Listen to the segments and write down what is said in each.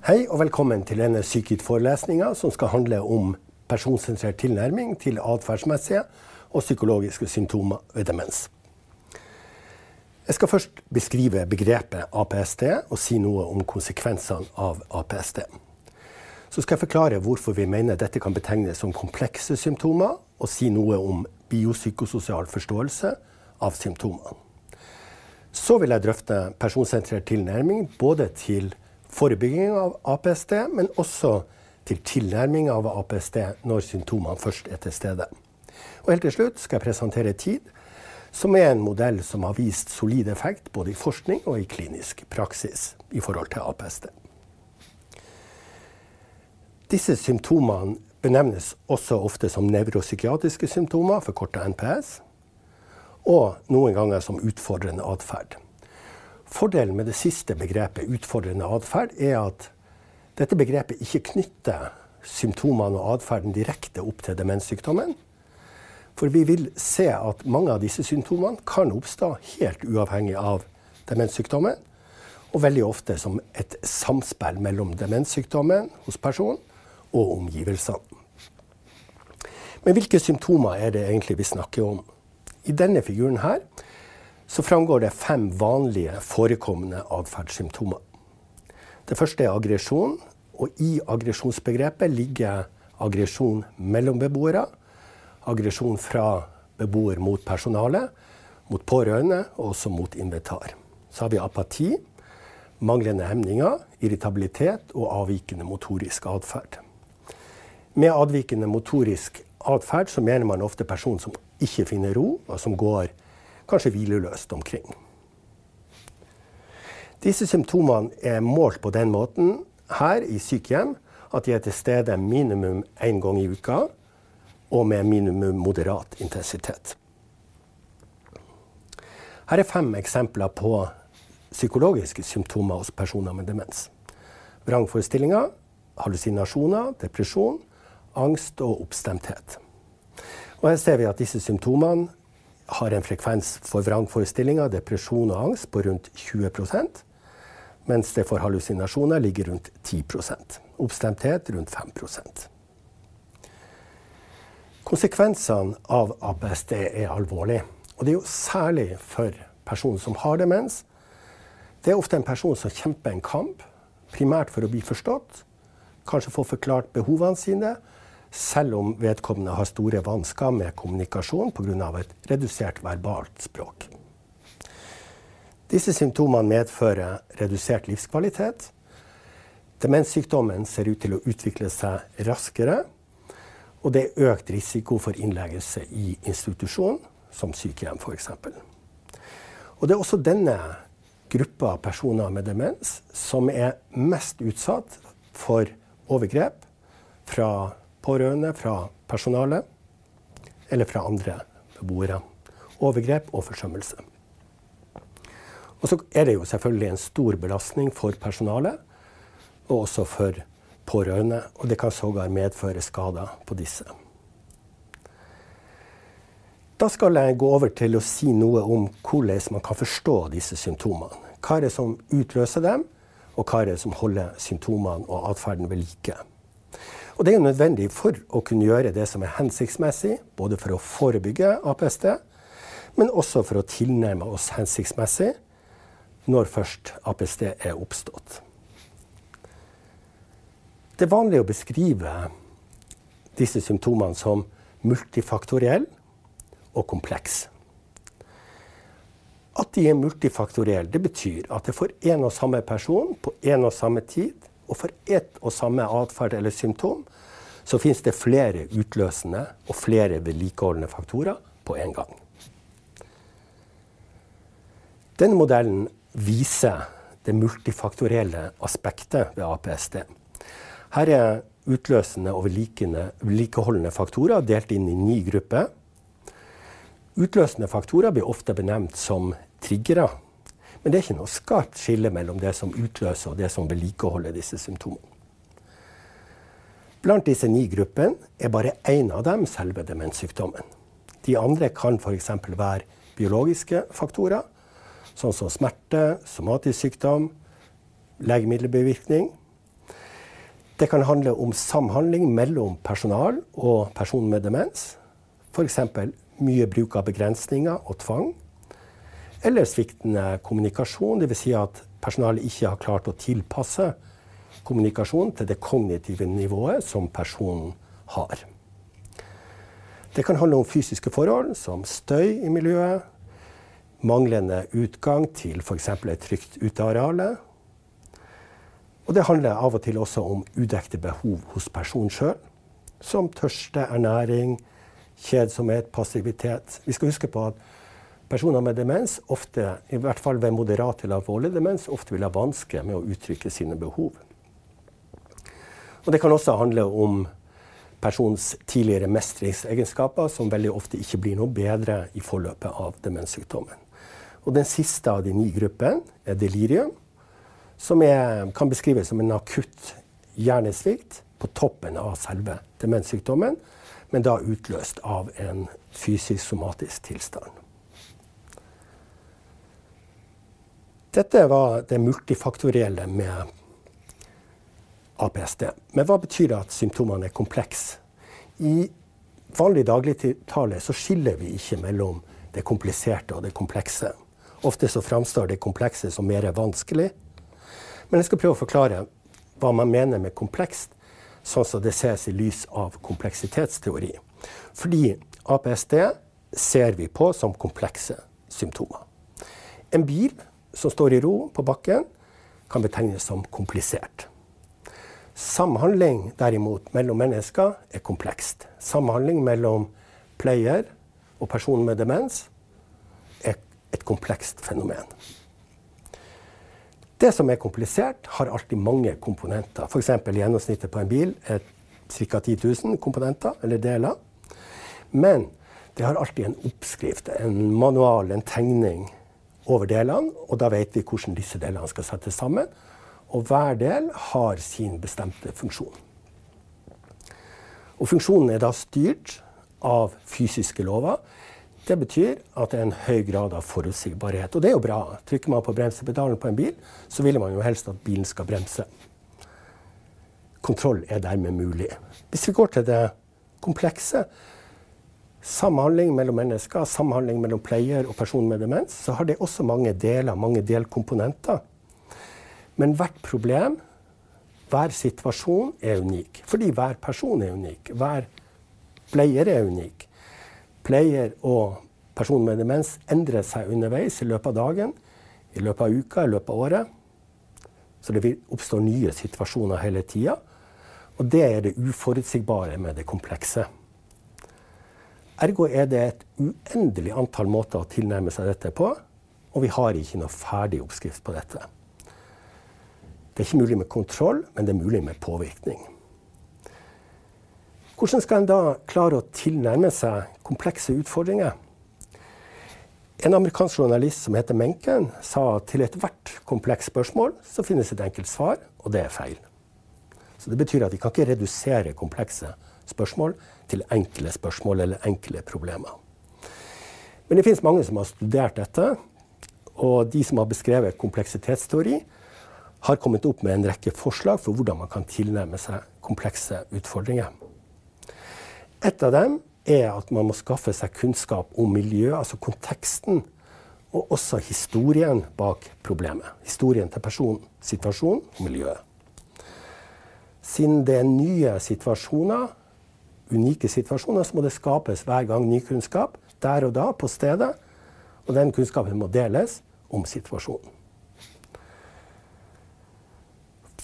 Hei og velkommen til denne Psykit-forelesninga som skal handle om personsentrert tilnærming til atferdsmessige og psykologiske symptomer ved demens. Jeg skal først beskrive begrepet APSD og si noe om konsekvensene av APSD. Så skal jeg forklare hvorfor vi mener dette kan betegnes som komplekse symptomer, og si noe om biopsykososial forståelse av symptomene. Så vil jeg drøfte personsentrert tilnærming både til forebygging av APST, men også til tilnærming av APST når symptomene først er til stede. Og helt til slutt skal jeg presentere TID, som er en modell som har vist solid effekt både i forskning og i klinisk praksis i forhold til APST. Disse symptomene benevnes også ofte som nevropsykiatriske symptomer, forkorta NPS, og noen ganger som utfordrende atferd. Fordelen med det siste begrepet, utfordrende atferd, er at dette begrepet ikke knytter symptomene og atferden direkte opp til demenssykdommen. For vi vil se at mange av disse symptomene kan oppstå helt uavhengig av demenssykdommen. Og veldig ofte som et samspill mellom demenssykdommen hos personen og omgivelsene. Men hvilke symptomer er det egentlig vi snakker om? I denne figuren her så framgår det fem vanlige forekommende atferdssymptomer. Det første er aggresjon. Og i aggresjonsbegrepet ligger aggresjon mellom beboere, aggresjon fra beboer mot personale, mot pårørende og også mot invitar. Så har vi apati, manglende hemninger, irritabilitet og avvikende motorisk atferd. Med avvikende motorisk atferd så mener man ofte personen som ikke finner ro, og som går kanskje hvileløst omkring. Disse symptomene er målt på den måten her i sykehjem at de er til stede minimum én gang i uka og med minimum moderat intensitet. Her er fem eksempler på psykologiske symptomer hos personer med demens. Vrangforestillinger, hallusinasjoner, depresjon, angst og oppstemthet. Og her ser vi at disse symptomene har en frekvens for vrangforestillinger, depresjon og angst på rundt 20% mens det for hallusinasjoner ligger rundt 10% Oppstemthet rundt 5% Konsekvensene av APSD er alvorlige. Og det er jo særlig for personen som har demens. Det er ofte en person som kjemper en kamp, primært for å bli forstått, kanskje få forklart behovene sine, selv om vedkommende har store vansker med kommunikasjon pga. et redusert verbalt språk. Disse symptomene medfører redusert livskvalitet. Demenssykdommen ser ut til å utvikle seg raskere. Og det er økt risiko for innleggelse i institusjon, som sykehjem f.eks. Og det er også denne gruppa personer med demens som er mest utsatt for overgrep fra pårørende, fra personalet eller fra andre beboere. Overgrep og forsømmelse. Og så er det jo selvfølgelig en stor belastning for personalet, og også for pårørende. Og det kan sågar medføre skader på disse. Da skal jeg gå over til å si noe om hvordan man kan forstå disse symptomene. Hva er det som utløser dem, og hva er det som holder symptomene og atferden ved like. Og det er nødvendig for å kunne gjøre det som er hensiktsmessig, både for å forebygge APSD, men også for å tilnærme oss hensiktsmessig når først APSD er oppstått. Det er vanlig å beskrive disse symptomene som multifaktorielle og komplekse. At de er multifaktorielle, det betyr at det for en og samme person på en og samme tid og for ett og samme atferd eller symptom så finnes det flere utløsende og flere vedlikeholdende faktorer på en gang. Denne modellen viser det multifaktorielle aspektet ved APSD. Her er utløsende og vedlikeholdende faktorer delt inn i ni grupper. Utløsende faktorer blir ofte benevnt som triggere. Men det er ikke noe skarpt skille mellom det som utløser og det som vedlikeholder disse symptomene. Blant disse ni gruppene er bare én av dem selve demenssykdommen. De andre kan f.eks. være biologiske faktorer, sånn som smerte, somatisk sykdom, legemiddelbevirkning. Det kan handle om samhandling mellom personal og personen med demens. F.eks. mye bruk av begrensninger og tvang. Eller sviktende kommunikasjon, dvs. Si at personalet ikke har klart å tilpasse kommunikasjonen til det kognitive nivået som personen har. Det kan handle om fysiske forhold som støy i miljøet, manglende utgang til f.eks. et trygt uteareale. Og det handler av og til også om udekte behov hos personen sjøl, som tørste, ernæring, kjedsomhet, passivitet. Vi skal huske på at personer med demens, ofte, i hvert fall ved moderat eller alvorlig demens, ofte vil ha vansker med å uttrykke sine behov. Og det kan også handle om persons tidligere mestringsegenskaper, som veldig ofte ikke blir noe bedre i forløpet av demenssykdommen. Og den siste av de ni gruppene er delirium, som er, kan beskrives som en akutt hjernesvikt på toppen av selve demenssykdommen, men da utløst av en fysisk somatisk tilstand. Dette var det multifaktorielle med APSD. Men hva betyr det at symptomene er komplekse? I vanlig dagligtale så skiller vi ikke mellom det kompliserte og det komplekse. Ofte så framstår det komplekse som mer vanskelig. Men jeg skal prøve å forklare hva man mener med komplekst, sånn som det ses i lys av kompleksitetsteori. Fordi APSD ser vi på som komplekse symptomer. En bil som står i ro på bakken, kan betegnes som komplisert. Samhandling derimot mellom mennesker er komplekst. Samhandling mellom pleier og person med demens er et komplekst fenomen. Det som er komplisert, har alltid mange komponenter. F.eks. gjennomsnittet på en bil er ca. 10 000 komponenter eller deler. Men det har alltid en oppskrift, en manual, en tegning over delene. Og da vet vi hvordan disse delene skal settes sammen. Og hver del har sin bestemte funksjon. Og funksjonen er da styrt av fysiske lover. Det betyr at det er en høy grad av forutsigbarhet. Og det er jo bra. Trykker man på bremsepedalen på en bil, så vil man jo helst at bilen skal bremse. Kontroll er dermed mulig. Hvis vi går til det komplekse, samhandling mellom mennesker, samhandling mellom pleier og person med demens, så har det også mange deler, mange delkomponenter. Men hvert problem, hver situasjon, er unik. Fordi hver person er unik. Hver pleier er unik. Pleier og person med demens endrer seg underveis i løpet av dagen, i løpet av uka, i løpet av året. Så det oppstår nye situasjoner hele tida. Og det er det uforutsigbare med det komplekse. Ergo er det et uendelig antall måter å tilnærme seg dette på, og vi har ikke noe ferdig oppskrift på dette. Det er ikke mulig med kontroll, men det er mulig med påvirkning. Hvordan skal en da klare å tilnærme seg komplekse utfordringer? En amerikansk journalist som heter Menken, sa at til ethvert komplekst spørsmål så finnes et enkelt svar, og det er feil. Så Det betyr at vi kan ikke redusere komplekse spørsmål til enkle spørsmål eller enkle problemer. Men det finnes mange som har studert dette, og de som har beskrevet kompleksitetsteori, har kommet opp med en rekke forslag for hvordan man kan tilnærme seg komplekse utfordringer. Et av dem er at man må skaffe seg kunnskap om miljø, altså konteksten, og også historien bak problemet. Historien til personen, situasjonen og miljøet. Siden det er nye situasjoner, unike situasjoner, så må det skapes hver gang ny kunnskap, der og da, på stedet. Og den kunnskapen må deles om situasjonen.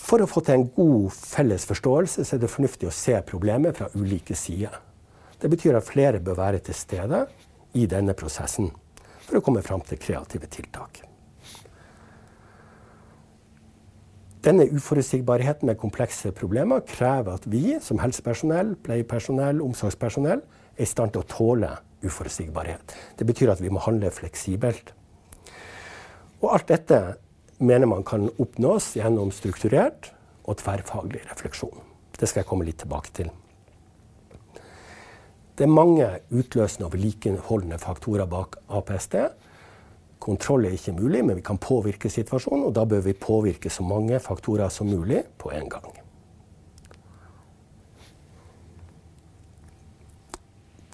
For å få til en god felles forståelse så er det fornuftig å se problemet fra ulike sider. Det betyr at flere bør være til stede i denne prosessen for å komme fram til kreative tiltak. Denne uforutsigbarheten med komplekse problemer krever at vi som helsepersonell, pleiepersonell, omsorgspersonell er i stand til å tåle uforutsigbarhet. Det betyr at vi må handle fleksibelt. Og alt dette mener man kan oppnås gjennom strukturert og tverrfaglig refleksjon. Det skal jeg komme litt tilbake til. Det er mange utløsende og vedlikeholdende faktorer bak APSD. Kontroll er ikke mulig, men vi kan påvirke situasjonen, og da bør vi påvirke så mange faktorer som mulig på en gang.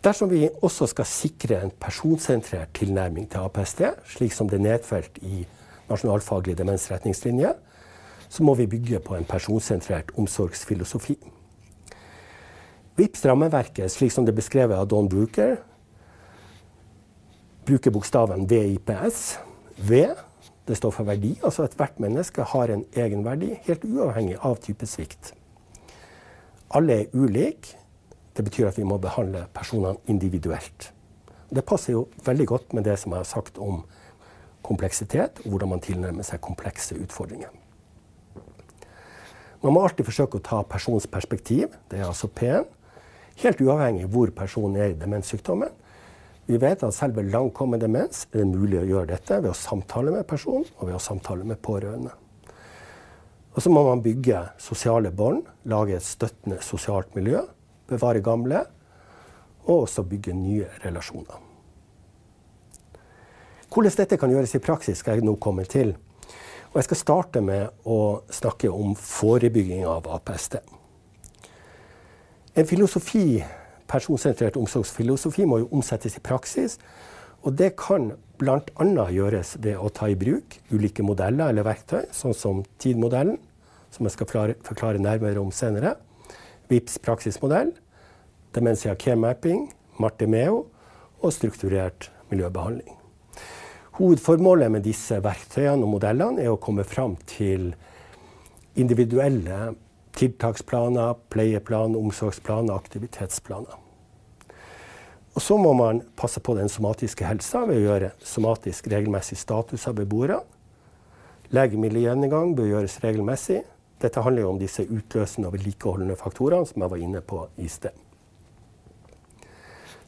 Dersom vi også skal sikre en personsentrert tilnærming til APST, slik som det er nedfelt i Nasjonalfaglig demensretningslinje, så må vi bygge på en personsentrert omsorgsfilosofi. VIPs rammeverket, slik som det er beskrevet av Don Brooker, bruker bokstaven VIPS. V det står for verdi, altså at hvert menneske har en egenverdi, helt uavhengig av type svikt. Alle er ulike. Det betyr at vi må behandle personene individuelt. Det passer jo veldig godt med det som jeg har sagt om kompleksitet, og hvordan man tilnærmer seg komplekse utfordringer. Man må alltid forsøke å ta persons perspektiv, det er altså P-en, helt uavhengig hvor personen er i demenssykdommen. Vi vet at selv ved langkommen demens er det mulig å gjøre dette ved å samtale med personen og ved å samtale med pårørende. Og så må man bygge sosiale bånd, lage et støttende sosialt miljø, bevare gamle, og også bygge nye relasjoner. Hvordan dette kan gjøres i praksis, skal jeg nå komme til. Og jeg skal starte med å snakke om forebygging av APST. En filosofi personsentrert omsorgsfilosofi må jo omsettes i praksis. Og det kan bl.a. gjøres ved å ta i bruk ulike modeller eller verktøy, sånn som TID-modellen, som jeg skal forklare nærmere om senere, VIPS praksismodell, Demensia care mapping, Martimeo og strukturert miljøbehandling. Hovedformålet med disse verktøyene og modellene er å komme fram til individuelle tiltaksplaner, pleieplan, omsorgsplan og aktivitetsplaner. Og så må man passe på den somatiske helsa ved å gjøre somatisk regelmessig status av beboere. Legemiddelgjennomgang bør gjøres regelmessig. Dette handler jo om disse utløsende og vedlikeholdende faktorene som jeg var inne på i sted.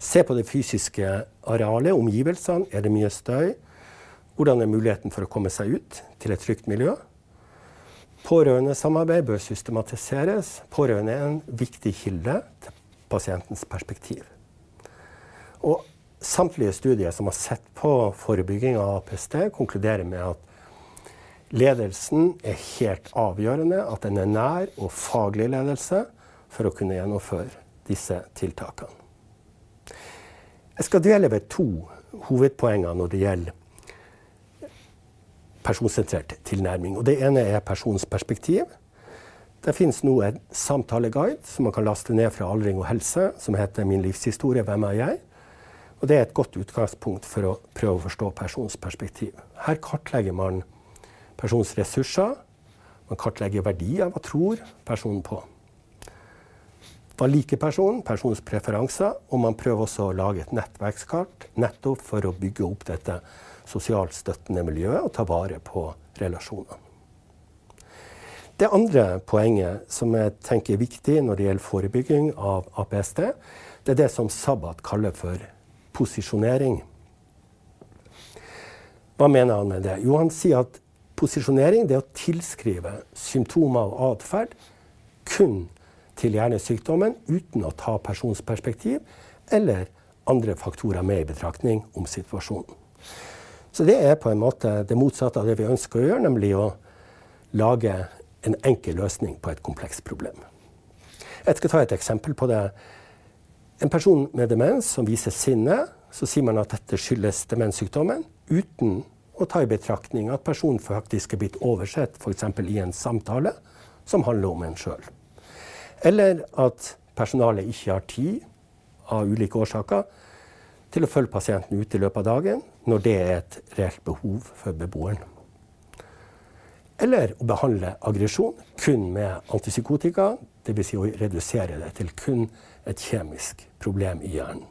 Se på det fysiske arealet, omgivelsene. Er det mye støy? Hvordan er muligheten for å komme seg ut til et trygt miljø? Pårørendesamarbeid bør systematiseres. Pårørende er en viktig kilde til pasientens perspektiv. Og samtlige studier som har sett på forebygging av APST, konkluderer med at ledelsen er helt avgjørende, at den er nær og faglig ledelse for å kunne gjennomføre disse tiltakene. Jeg skal dvele ved to hovedpoenger når det gjelder personsentrert tilnærming. Og det ene er personens perspektiv. Det finnes nå en samtaleguide som man kan laste ned fra Aldring og helse, som heter 'Min livshistorie hvem er jeg?' Og det er et godt utgangspunkt for å prøve å forstå personens perspektiv. Her kartlegger man personens ressurser, man kartlegger verdier. Hva tror personen på? Hva liker personen? Personens preferanser. Og man prøver også å lage et nettverkskart nettopp for å bygge opp dette sosialt støttende miljøet og ta vare på relasjonene. Det andre poenget som jeg tenker er viktig når det gjelder forebygging av APSD, det er det som Sabbat kaller for posisjonering. Hva mener han med det? Jo, han sier at posisjonering er å tilskrive symptomer og atferd kun til hjernesykdommen uten å ta personsperspektiv eller andre faktorer med i betraktning om situasjonen. Så det er på en måte det motsatte av det vi ønsker å gjøre, nemlig å lage en enkel løsning på et komplekst problem. Jeg skal ta et eksempel på det en person med demens som viser sinne, så sier man at dette skyldes demenssykdommen, uten å ta i betraktning at personen faktisk er blitt oversett f.eks. i en samtale som handler om en sjøl. Eller at personalet ikke har tid, av ulike årsaker, til å følge pasienten ut i løpet av dagen når det er et reelt behov for beboeren. Eller å behandle aggresjon kun med antipsykotika, dvs. Si å redusere det til kun et kjemisk problem i hjernen.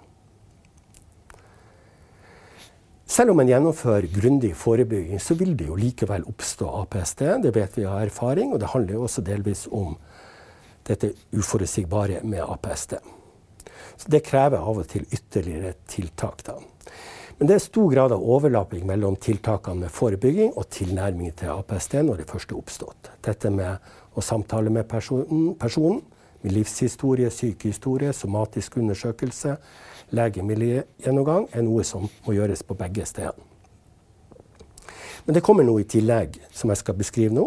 Selv om en gjennomfører grundig forebygging, så vil det jo likevel oppstå APST. Det vet vi av erfaring, og det handler jo også delvis om dette uforutsigbare med APSD. Det krever av og til ytterligere tiltak. da. Men det er stor grad av overlapping mellom tiltakene med forebygging og tilnærming til APSD når det først er oppstått. Dette med å samtale med personen, personen med livshistorie, sykehistorie, somatisk undersøkelse, legemiddelgjennomgang, er noe som må gjøres på begge stedene. Men det kommer noe i tillegg som jeg skal beskrive nå.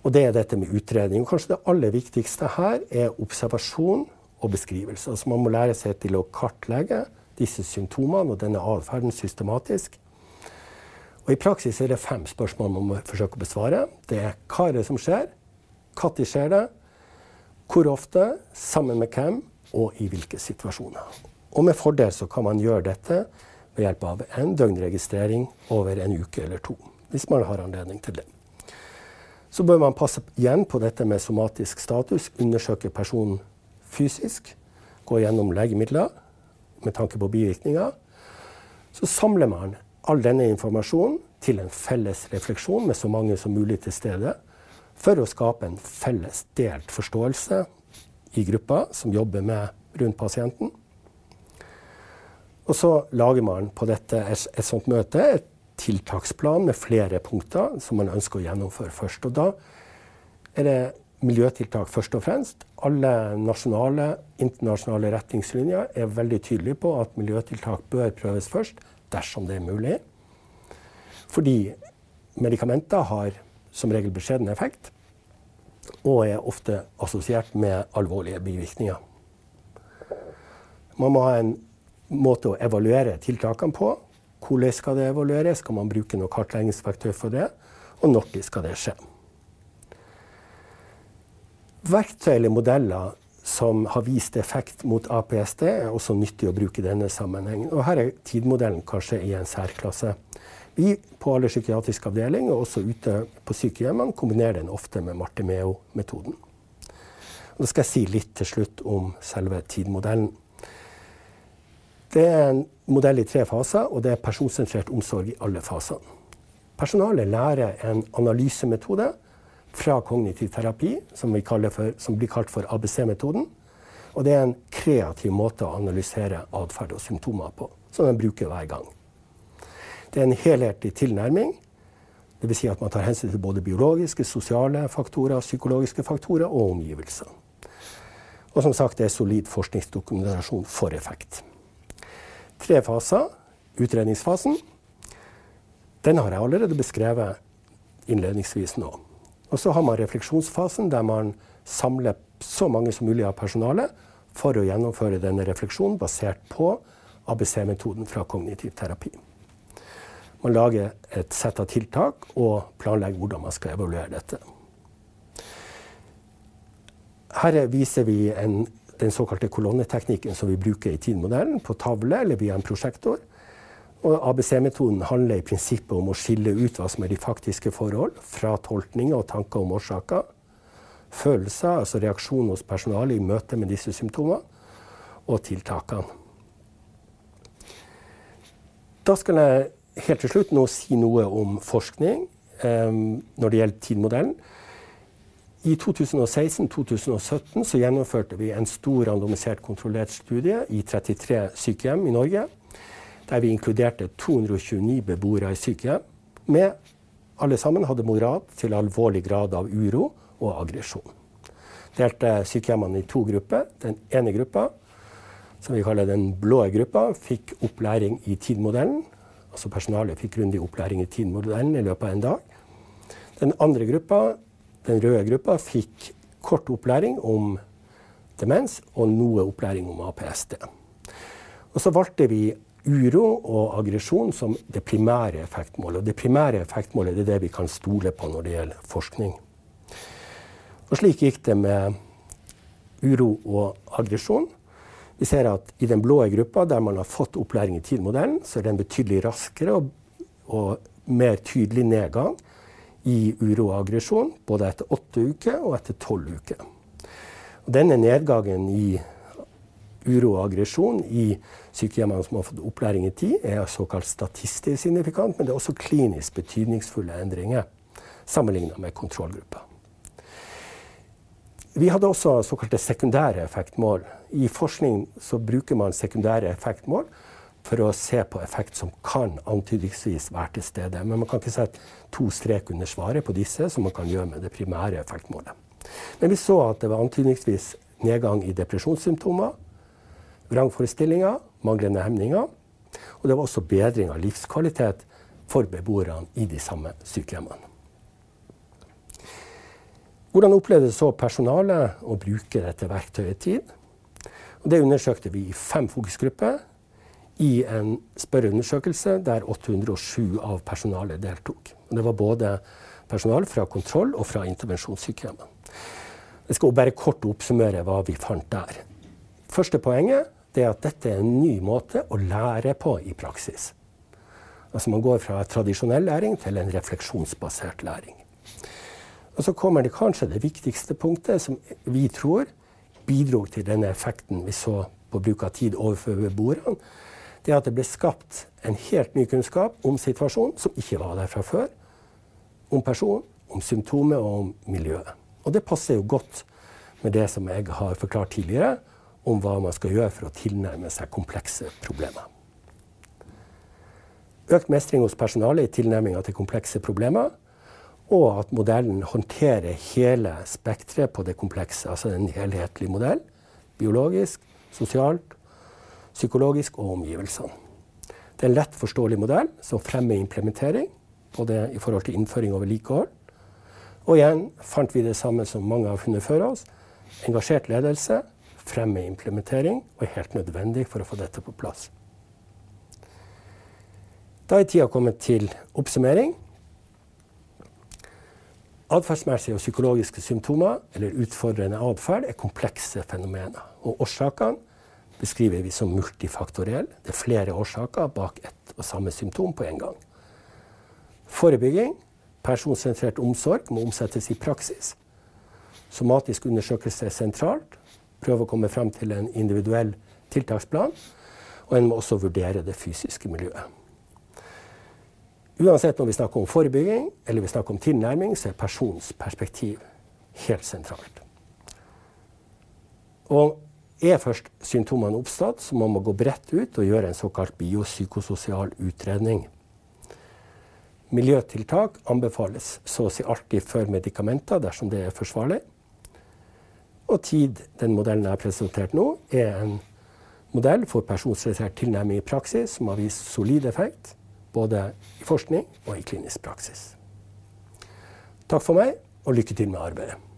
Og det er dette med utredning. Kanskje det aller viktigste her er observasjon og beskrivelser. Så man må lære seg til å kartlegge disse symptomene og denne atferden systematisk. Og I praksis er det fem spørsmål man må forsøke å besvare. Det er hva er det som skjer, når skjer det, hvor ofte, sammen med hvem og i hvilke situasjoner. Og med fordel så kan man gjøre dette ved hjelp av en døgnregistrering over en uke eller to. Hvis man har anledning til det. Så bør man passe igjen på dette med somatisk status, undersøke personen fysisk, gå gjennom legemidler med tanke på bivirkninger. Så samler man all denne informasjonen til en felles refleksjon med så mange som mulig til stede, for å skape en felles delt forståelse i gruppa som jobber med rundt pasienten. Og så lager man på dette et, sånt møte et tiltaksplan med flere punkter som man ønsker å gjennomføre først. Og da er det miljøtiltak først og fremst. Alle nasjonale, internasjonale retningslinjer er veldig tydelige på at miljøtiltak bør prøves først, dersom det er mulig. Fordi medikamenter har som regel beskjeden effekt, og er ofte assosiert med alvorlige bivirkninger. Man må ha en måte å evaluere tiltakene på hvordan skal det evalueres? Skal man bruke noe kartleggingsverktøy for det? Og når skal det skje? Verktøy eller modeller som har vist effekt mot APSD, er også nyttig å bruke i denne sammenhengen. Og her er tidmodellen kanskje i en særklasse. Vi på alle psykiatriske avdelinger og også ute på sykehjemmene kombinerer den ofte med Martimeo-metoden. Nå skal jeg si litt til slutt om selve tidmodellen. Det er en modell i tre faser, og det er personsentrert omsorg i alle fasene. Personalet lærer en analysemetode fra kognitiv terapi, som, for, som blir kalt for ABC-metoden. Og det er en kreativ måte å analysere atferd og symptomer på, som de bruker hver gang. Det er en helhetlig tilnærming. Dvs. Si at man tar hensyn til både biologiske, sosiale faktorer, psykologiske faktorer og omgivelser. Og som sagt, det er solid forskningsdokumentasjon for effekt tre faser. Utredningsfasen. Den har jeg allerede beskrevet innledningsvis nå. Og så har man refleksjonsfasen, der man samler så mange som mulig av personalet for å gjennomføre denne refleksjonen basert på ABC-metoden fra kognitiv terapi. Man lager et sett av tiltak og planlegger hvordan man skal evaluere dette. Her viser vi en den såkalte kolonneteknikken som vi bruker i TIN-modellen, på tavle eller via en prosjektor. Og ABC-metoden handler i prinsippet om å skille ut hva som er de faktiske forhold, fra tolkninger og tanker om årsaker. Følelser, altså reaksjon hos personalet i møte med disse symptomene, og tiltakene. Da skal jeg helt til slutt nå si noe om forskning eh, når det gjelder TID-modellen. I 2016-2017 gjennomførte vi en stor randomisert kontrollert studie i 33 sykehjem i Norge. Der vi inkluderte 229 beboere i sykehjem. Med alle sammen hadde moderat til alvorlig grad av uro og aggresjon. Delte sykehjemmene i to grupper. Den ene gruppa, som vi kaller den blå gruppa, fikk opplæring i TID-modellen. Altså personalet fikk grundig opplæring i TID-modellen i løpet av en dag. Den andre gruppa den røde gruppa fikk kort opplæring om demens og noe opplæring om APSD. Og så valgte vi uro og aggresjon som det primære effektmålet. Og det primære effektmålet er det vi kan stole på når det gjelder forskning. Og slik gikk det med uro og aggresjon. Vi ser at i den blå gruppa, der man har fått opplæring i TID-modellen, så er det en betydelig raskere og, og mer tydelig nedgang i uro og aggresjon, både etter åtte uker og etter tolv uker. Denne nedgangen i uro og aggresjon i sykehjemmene som har fått opplæring i tid, er såkalt statistisk signifikant, men det er også klinisk betydningsfulle endringer sammenlignet med kontrollgruppa. Vi hadde også såkalte sekundære effektmål. I forskning bruker man sekundære effektmål for å se på effekt som kan antydningsvis være til stede. Men man kan ikke sette to strek under svaret på disse, som man kan gjøre med det primære effektmålet. Men vi så at det var antydningsvis nedgang i depresjonssymptomer, vrangforestillinger, manglende hemninger. Og det var også bedring av livskvalitet for beboerne i de samme sykehjemmene. Hvordan opplevde så personalet å bruke dette verktøyet tid? Det undersøkte vi i fem fokusgrupper i en spørreundersøkelse der 807 av personalet deltok. Det var både personal fra kontroll og fra intervensjonssykehjemmene. Jeg skal bare kort oppsummere hva vi fant der. Første poenget er at dette er en ny måte å lære på i praksis. Altså Man går fra tradisjonell læring til en refleksjonsbasert læring. Og Så kommer det kanskje det viktigste punktet, som vi tror bidro til denne effekten vi så på bruk av tid overfor beboerne. Det at det ble skapt en helt ny kunnskap om situasjonen som ikke var der fra før. Om personen, om symptomet og om miljøet. Og det passer jo godt med det som jeg har forklart tidligere, om hva man skal gjøre for å tilnærme seg komplekse problemer. Økt mestring hos personalet i tilnærminga til komplekse problemer. Og at modellen håndterer hele spekteret på det komplekse. Altså en helhetlig modell. Biologisk, sosialt, psykologisk og omgivelsene. Det er en lett forståelig modell som fremmer implementering, både i forhold til innføring og vedlikehold. Og igjen fant vi det samme som mange har funnet før oss. Engasjert ledelse fremmer implementering og er helt nødvendig for å få dette på plass. Da er tida kommet til oppsummering. Atferdsmessige og psykologiske symptomer eller utfordrende atferd er komplekse fenomener. Og årsakene beskriver vi som multifaktorielle. Det er flere årsaker bak ett og samme symptom på en gang. Forebygging, personsentrert omsorg, må omsettes i praksis. Somatisk undersøkelse er sentralt. Prøve å komme frem til en individuell tiltaksplan. Og en må også vurdere det fysiske miljøet. Uansett når vi snakker om forebygging eller vi snakker om tilnærming, så er persons perspektiv helt sentralt. Og er først symptomene oppstått, så må man gå bredt ut og gjøre en såkalt biopsykososial utredning. Miljøtiltak anbefales så å si alltid før medikamenter dersom det er forsvarlig. Og TID, den modellen jeg har presentert nå, er en modell for personsrelatert tilnærming i praksis som har vist solid effekt både i forskning og i klinisk praksis. Takk for meg, og lykke til med arbeidet.